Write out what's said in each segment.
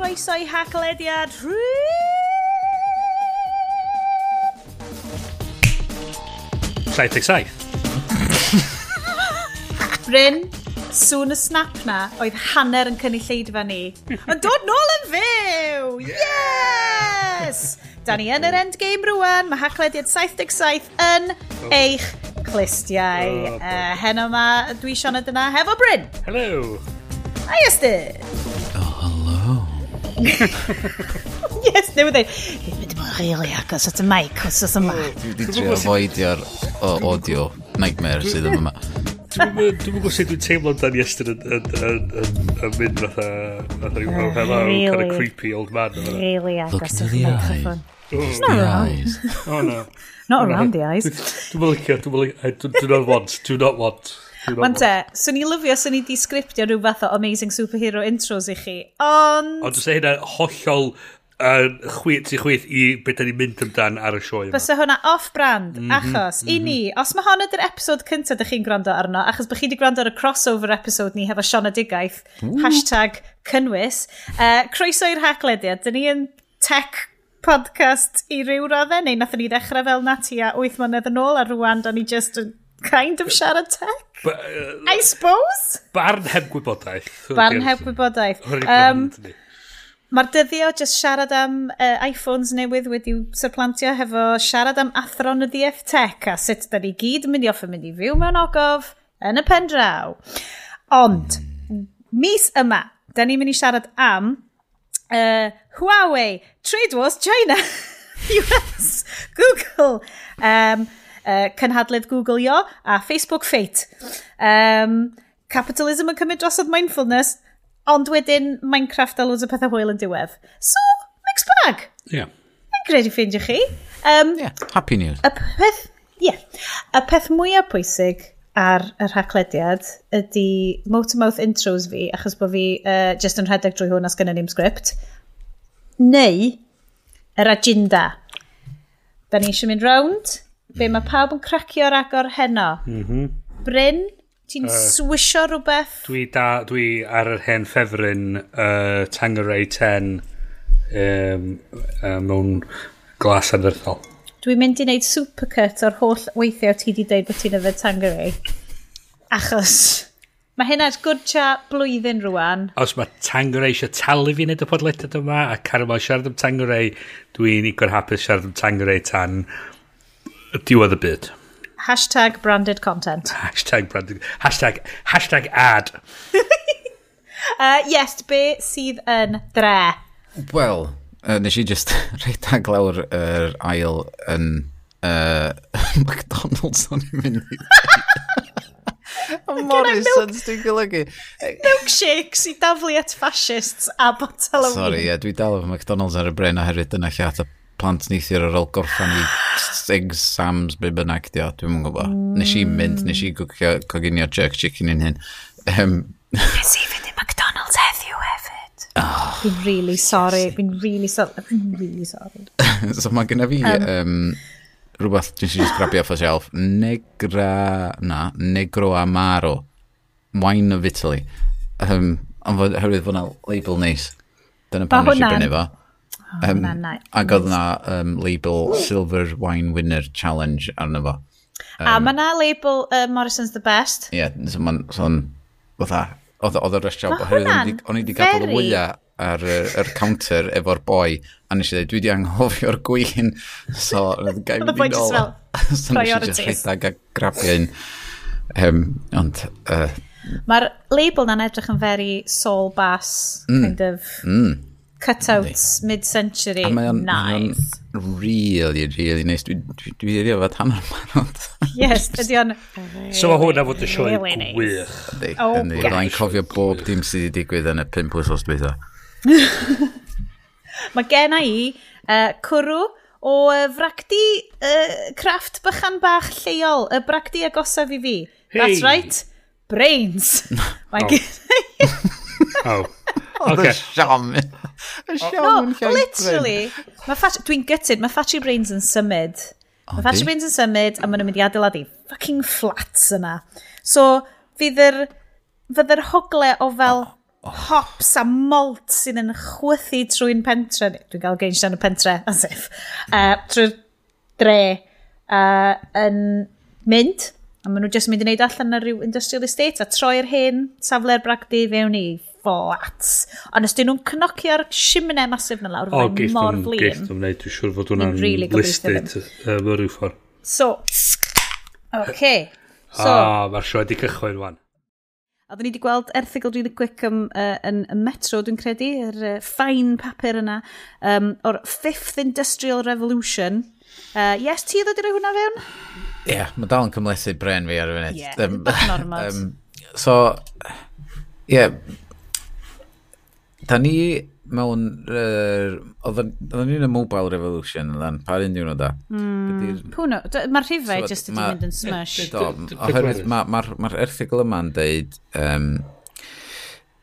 chroeso i haclediad Llaeth eich saith. Bryn, sŵn y snap na oedd hanner yn cynulleidfa ni. Ond dod nôl yn fyw! Yes! Da ni yn yr endgame rwan, mae haclediad 77 yn eich clistiau. Oh, uh, heno yma, dwi Sioned yna, hefo Bryn! Hello! Hi, Estyn! yes, newid dweud, dwi'n mynd i bod rili agos at y mic os oes yma. Dwi wedi trio foedio'r audio nightmare sydd yn yma. Dwi'n gwybod sut dwi'n teimlo dan Iestyn yn mynd fatha rhyw hello, kind of creepy old man. Really agos at y microphone. Oh. It's not around. Oh no. Not around the eyes. Dwi'n mynd licio, dwi'n mynd licio, do not want, do not want. Ond te, swn i lyfio swn i di sgriptio rhyw fath o amazing superhero intros i chi, ond... Ond dwi'n hynna hollol uh, chwyth i chwyth i beth da ni'n mynd amdan ar y sioe yma. Bysa hwnna off-brand, mm -hmm, achos, mm -hmm. i mhm. ni, os mae hon ydy'r episod cyntaf ydych chi'n gwrando arno, achos bych chi wedi gwrando ar y crossover episode ni hefo Siona Digaeth, Ooh. hashtag cynnwys, uh, croeso i'r haglediad, dyn ni yn tech podcast i ryw raddau, neu nath ni ddechrau fel na ti 8 mlynedd yn ôl, a rwan da ni just yn kind of siarad tech? Ba, uh, I suppose? Barn heb gwybodaeth. Barn heb gwybodaeth. Um, Mae'r dyddio jyst siarad am uh, iPhones newydd wedi surplantio hefo siarad am athron y ddieth tech a sut da ni gyd yn mynd i offer mynd i fyw mewn ogof yn y pen draw. Ond, mis yma, da ni'n mynd i siarad am uh, Huawei, Trade Wars China, US, Google, um, uh, cynhadledd Yo a Facebook Fate. Um, capitalism yn cymryd drosodd mindfulness, ond wedyn Minecraft a loads o pethau hwyl yn diwedd. So, mix bag. Ie. Yeah. gred i ffeindio chi. Um, yeah, happy news. Y peth, yeah, y peth mwyaf pwysig ar y rhaglediad ydy motor-mouth intros fi, achos bod fi uh, just yn rhedeg drwy hwn as gynnu ni'n sgript, neu yr agenda. Da ni eisiau mynd round, Be, hmm. mae pawb yn cracio'r agor heno. Mm -hmm. Bryn, ti'n uh, swisio rhywbeth? Dwi, da, dwi ar yr hen ffefryn uh, Tangeray 10 um, uh, mewn glas anferthol. Dwi'n mynd i wneud supercut o'r holl weithiau ti wedi dweud bod ti'n yfed Tangeray. Achos... Mae hynna'n gwrtsia blwyddyn rwan. Os mae Tangeray eisiau talu fi wneud y podlediad yma a Caramel siarad am Tangeray, dwi'n igor hapus siarad am Tangeray tan Diwedd y byd. Hashtag branded content. Hashtag branded... Hashtag, hashtag ad. uh, yes, be sydd yn dre? Wel, uh, nes i just reidag lawr yr er ail yn uh, McDonald's o'n i'n mynd i. Morrisons, dwi'n golygu. Milkshakes i daflu at fascists a botel o Sorry, yeah, dwi dal efo McDonald's ar y bren oherwydd dyna lle at y plant neithio'r ar ôl gorffan i math exams be bynnag di o, dwi'n mwyn gwybod. Nes i mynd, mm. nes i coginio jerk chicken yn hyn. Um, nes i fynd i McDonald's heddiw hefyd. Oh, fi'n really sorry, fi'n really sorry, fi'n really sorry. so mae gyda fi um, um, ehm, rhywbeth dwi'n siŵr grabio off y shelf. Negra, na, Negro Amaro. Wine of Italy. Um, ond fod, herwydd fod label neis. Dyna pan nes i brynu fo. Um, na, na, ac oedd na um, label Silver Wine Winner Challenge arno fo. Um, a mae na label uh, Morrison's the Best. Ie, yeah, so mae'n... So oedd oedd y rest job, oherwydd o'n i wedi gadael y wyau ar y yr counter efo'r boi, a nes i dweud, dwi wedi anghofio'r gwyn, so oedd y gael mynd i nôl. so nes i just rhedeg a grabio un. Um, ond... Uh, Mae'r label na'n edrych yn very soul bass, mm, kind of... Mm. Cutouts mid-century, Mae o'n nice. Really, really nice. Dwi wedi efo hanner o'r manod. Yes, ydy o'n... So mae hwnna fod y sioe gwych. Oh, ydy, dwi'n cofio bob dim sydd wedi digwydd yn y 5 wsos dwi Mae gen i uh, cwrw o uh, fracdi uh, crafft bychan bach lleol, y bracdi agosaf i fi. Hey. That's right, brains. Mae gen i... Oh. Oedd y siom. Y siom yn cael literally. Dwi'n gytid, mae Fatty Brains yn symud. Mae Fatty Brains yn symud a maen nhw'n mynd i adeiladu fucking flats yna. So, fydd yr, fydd yr hogle o fel oh, oh. hops a malt sydd yn chwythu trwy'n pentre. Dwi'n cael geinst yn y pentre, as if. Uh, trwy'r dre uh, yn mynd. A maen nhw jyst mynd i wneud allan ar ryw industrial estate a troi'r hen safle'r bragdi fewn i fflat. Ond os dyn nhw'n cnocio'r simne masif na lawr, oh, mae'n mor flin. Geith nhw'n gwneud, dwi'n siŵr fod hwnna'n really listed mewn rhyw ffordd. So, oce. Okay. So, ah, mae'r sioe wedi cychwyn wan. A ni wedi gweld erthigol really quick um, uh, yn, yn metro, dwi'n credu, yr er, uh, ffain papur yna, um, o'r Fifth Industrial Revolution. Uh, yes, ti ddod i roi hwnna fewn? Ie, yeah, mae dal yn cymlethu bren fi ar y funud. Ie, yeah, um, um, so, ie, yeah, Da ni mewn... Uh, Oedden ni'n y Mobile Revolution yn dan, par un diwrnod e? da. Mm. Pwno, mae'r rhifau so, jyst wedi mynd yn smash. Do, oherwydd mae'r ma erthigol yma'n deud um,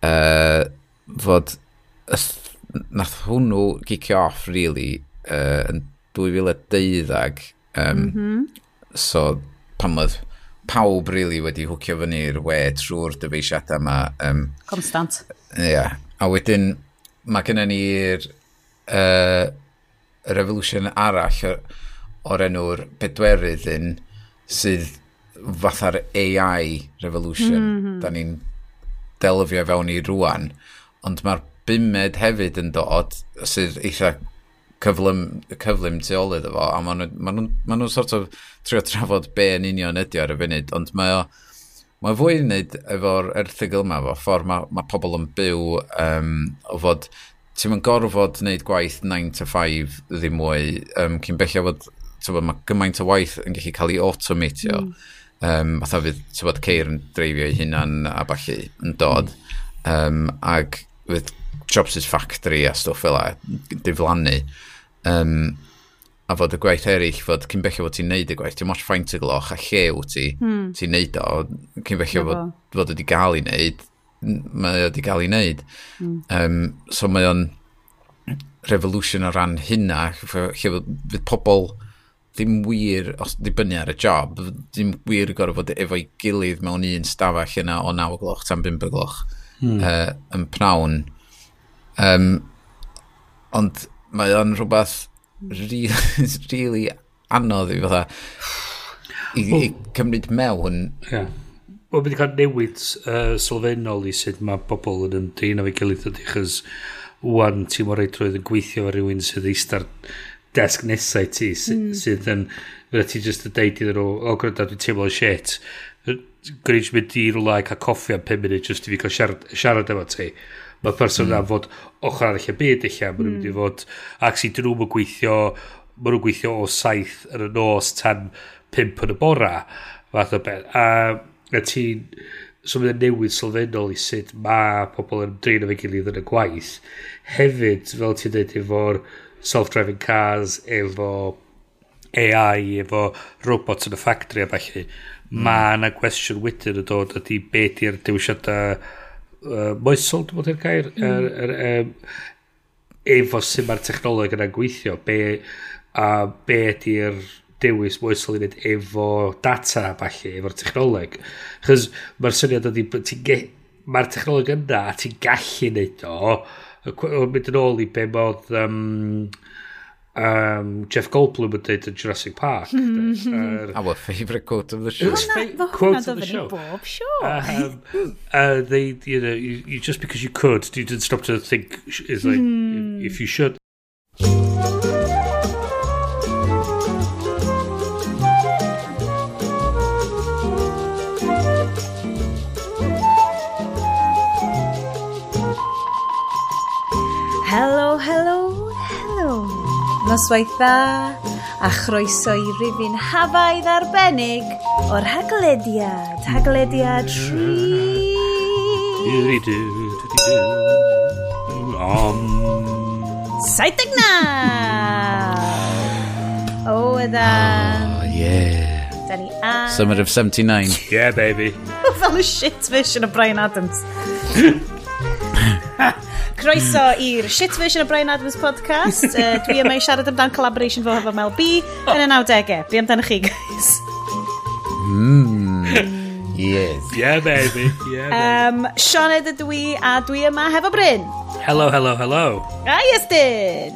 uh, fod nath hwnnw gicio off, really, uh, yn 2012. Um, mm -hmm. So, pan oedd pawb really wedi hwcio fyny'r we trwy'r dyfeisiadau yma. Um, Constant. Ie, yeah, A wedyn, mae gennym ni'r uh, revolution arall o'r enw'r bedwerydd un sydd fatha'r AI revolution. Mm -hmm. da ni'n delfio fewn i rwan ond mae'r bumed hefyd yn dod sydd eitha cyflym, cyflym tu ôl iddo fo a maen nhw'n ma nhw, ma nhw sort of trio trafod be yn union ydy ar y funud. Ond mae o Mae fwy i wneud efo'r erthigol yma, efo ffordd mae, mae pobl yn byw um, o fod ti'n mynd gorfod wneud gwaith 9 to 5 ddim mwy um, cyn bellio fod bod, mae gymaint o waith yn gallu cael ei automatio mm. um, fatha fydd ti'n bod, ceir yn dreifio ei hunan a falle yn dod um, ag fydd Jobs' Factory a stwff fel a diflannu um, a fod y gwaith eraill, fod cyn bellio fod ti'n neud y gwaith, ti'n moch ffaint y gloch a lle wyt ti, hmm. ti'n neud o, cyn bellio fod, fod wedi gael ei neud, mae wedi gael ei neud. Hmm. Um, so mae o'n revolution o ran hynna, lle fydd pobl ddim wir, os dibynnu ar y job, ddim wir gorfod fod efo'i gilydd mewn un stafell yna o 9 o gloch tan 5 o gloch hmm. uh, yn pnawn. Um, ond mae o'n rhywbeth really, really anodd i fatha i, i cymryd mewn. Yeah. Wel, wedi cael newid uh, sylfaenol i sut mae bobl yn ymdyn efo'i gilydd ydy, chys wan ti mor reidrwydd yn gweithio efo rhywun sydd eistedd desg nesau ti, sydd, mm. sydd yn, fydda ti just yn deud iddyn nhw, o gwrdd dwi'n teimlo shit, gwneud mynd i rwla i cael coffi am 5 munud just i fi cael siarad, siarad efo ti. Mae person yna mm. fod ochr arall y byd eich am, mm. mynd i hmm. fod, ac sy'n dyn nhw'n gweithio, maen nhw'n gweithio o saith yn y nos tan pimp yn y bora, fath o beth. A, a ti'n, so mae'n newid sylfaenol i sut mae pobl yn drin efo'i gilydd yn y gwaith. Hefyd, fel ti'n dweud, efo'r self-driving cars, efo AI, efo robots yn y ffactri a falle, mm. mae yna gwestiwn wedyn yn dod ydy beth i'r dewisiadau uh, moesol, dwi'n bod yn gair, mm. er, er, um, efo sy'n mae'r technoleg yna'n gweithio, be, a be ydy'r dewis moesol i wneud efo data, falle, efo'r technoleg. Chos mae'r syniad ydy, mae'r technoleg yna, a ti'n gallu wneud o, mynd yn ôl i be bod... Um, um, Jeff Goldblum yn dweud yn Jurassic Park. er, mhm. Our favourite quote of the show. Hwna, quote of the show. Bob, sure. Um, uh, they, you know, you, you, just because you could, you didn't stop to think, is like, mm. if you should. Noswaith dda a chroeso i rifin hafaidd arbennig o'r haglediad, haglediad tri. Om. 79! O, ydyn. Oh, yeah. Da ni a... Summer of 79. yeah, baby. Fel y shit version o Brian Adams. Croeso i'r shit version o Brian Adams podcast. Uh, dwi yma i siarad amdan collaboration fo hefo Mel B yn y 90au. Be amdano chi, guys? Mmm. Yes. Yeah, baby. Yeah, baby. Um, Sean ydw i, a dwi yma hefo Bryn. Hello, hello, hello. A Iestyn.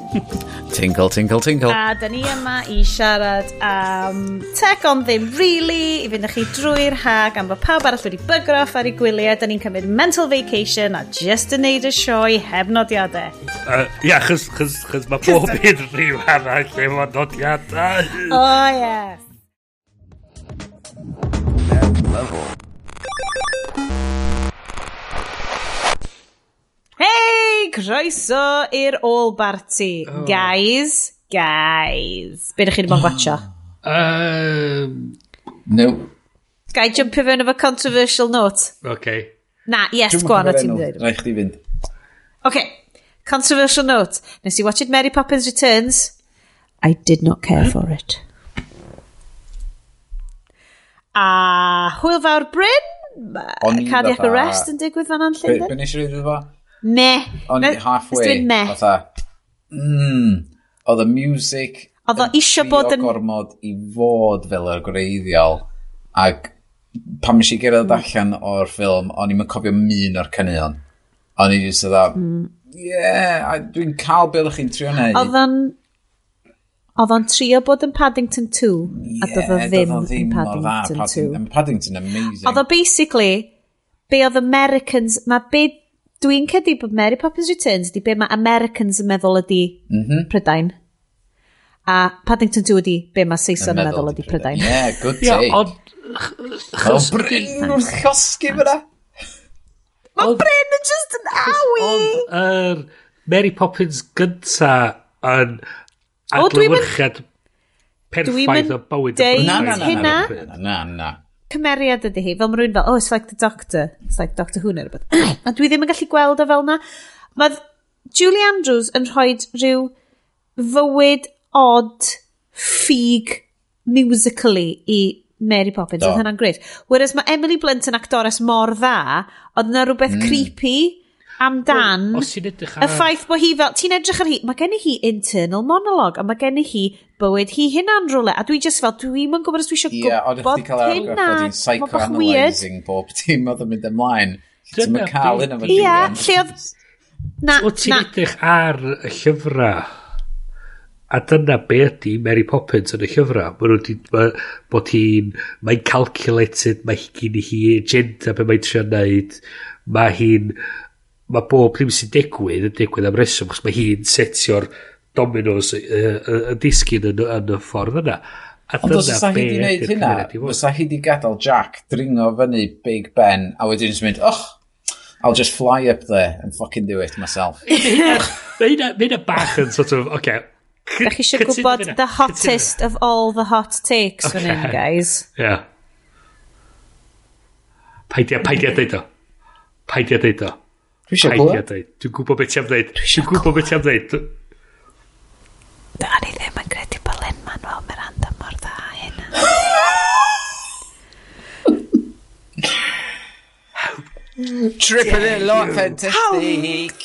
tinkle, tinkle, tinkle. A da ni yma i siarad am tech on ddim really, i fynd â chi drwy'r hag am bod pawb arall wedi bygro off ar ei gwyliau. Da ni'n cymryd mental vacation a just yn neud y sioe heb nodiadau. Uh, ia, yeah, chys, chys, chys mae bob un rhyw arall efo nodiadau. Oh, ie. Yeah. level. croeso i'r all party. Oh. Guys, guys. Be ydych chi'n bod watcha? Um, no. Gai jumpio fewn efo controversial note? Okay. Na, yes, gwan o ti'n dweud. Rai chdi fynd. Okay, controversial note. Nes i watched Mary Poppins Returns. I did not care for it. A hwyl fawr Bryn, cardiac arrest yn digwydd fan o'n Llundain. Be nes i reid iddo? Me. O'n i halfway. Dwi'n Oedd mm, Oedd y music... Oedd o isio bod yn... gormod i fod fel yr greiddiol. Ac pam nes i gyrraedd mm. allan o'r ffilm, o'n i'n cofio min o'r cynnion. O'n i'n just oedd mm. yeah, dwi'n cael beth ydych chi'n trio neud. Oedd o'n... Oedd o'n trio bod yn Paddington 2, yeah, a doedd o ddim yn Paddington 2. Paddington, Paddington amazing. Oedd o basically, be oedd Americans, mae be Dwi'n cedi bod Mary Poppins Returns di be mae Americans yn meddwl ydi mm -hmm. Prydain. A Paddington 2 ydi be mae Saeson yn meddwl ydi Prydain. Yeah, good take. Yeah, ond... Mae'n bryn wrth llosgu fyna. Mae bryn yn just yn awi! Ond er, Mary Poppins gynta yn adlywyrchiad perffaith o bywyd. Dwi'n mynd hynna. Na, na, na cymeriad ydy hi, fel mae rhywun fel, oh, it's like the doctor, it's like Doctor Who neu rhywbeth. a dwi ddim yn gallu gweld o fel na. Mae Julie Andrews yn rhoi rhyw fywyd odd ffug musically i Mary Poppins, oedd hynna'n gret. Whereas mae Emily Blunt yn actores mor dda, oedd yna rhywbeth mm. creepy amdan well, os ti'n edrych ar... y ffaith bod hi fel, ti'n edrych ar hi, mae gen i hi internal monolog, a mae gen i hi bywyd hi hynna'n rhywle, a dwi just fel, dwi'm yn gwybod os dwi eisiau yeah, gwybod hynna. Ie, ond ydych cael argraff bod hi'n psychoanalyzing bob dim oedd yn mynd ymlaen. Ti'n mynd cael hynna fe Ie, lle oedd... Na, o ti'n edrych ar y llyfrau, a dyna be ydy Mary Poppins yn y llyfrau. Mae nhw wedi bod hi'n... Mae'n calculated, mae hi gen i hi agenda be mae'n trio wneud. Mae hi'n mae bob dim sy'n digwydd yn digwydd am reswm, chos mae hi'n setio'r dominos y, y, y disgyn yn, yn y ffordd yna. A Ond os ysa hi wedi gwneud hynna, fysa hi wedi gadael Jack dringo fyny Big Ben, a wedyn jyst mynd, oh, I'll just fly up there and fucking do it myself. Mae hynna bach yn sort of, okay, Da chi eisiau gwybod the hottest of all the hot takes okay. fan hyn, guys. Yeah. Paidia, paidia deud o. Paidia deud o. Twitch'e pula. Cucupa beth ti am ddeud. Cucupa beth ti am ddeud. O'n i ddim yn credu bod Manuel Miranda mor dda hynna. Tripping it like fantastic.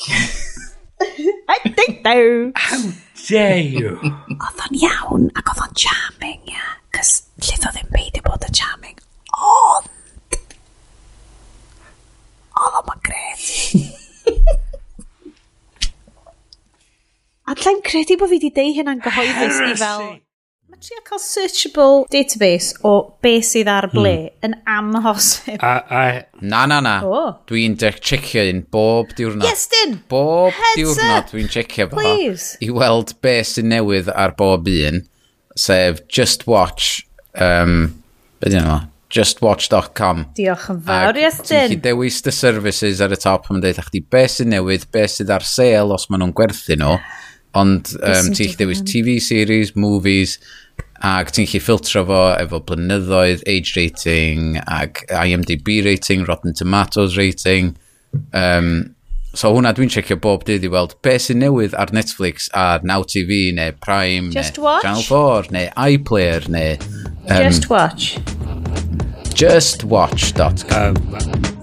I think so. How dare you? Oedd o'n iawn ac oedd o'n charming, ia. Cys lle ddodd A lla'n credu bod fi wedi deud hynna'n gyhoeddus i fel... Mae trio cael searchable database o be sydd ar ble hmm. yn amhosib. A, a... Na, na, na. Oh. Dwi'n checio un bob diwrnod. Yes, din! Bob Heads diwrnod dwi'n checio fo. Please. I weld be sy'n newydd ar bob un, sef Just Watch... Um, be dyn nhw? justwatch.com Diolch yn fawr Iestyn Ti'n dewis the services ar y top yn dweud, deud chdi be sy'n newydd, be sydd ar sale os maen nhw'n gwerthu nhw Ond um, ti'n gallu dewis TV series, movies, ac ti'n gallu ffiltro fo efo blynyddoedd, age rating, ac IMDb rating, Rotten Tomatoes rating. Um, so hwnna dwi'n checio bob dydd i weld be sy'n newydd ar Netflix ar Now TV neu Prime Just neu watch. Channel 4 neu iPlayer neu... Um, Just Watch. Justwatch.com um,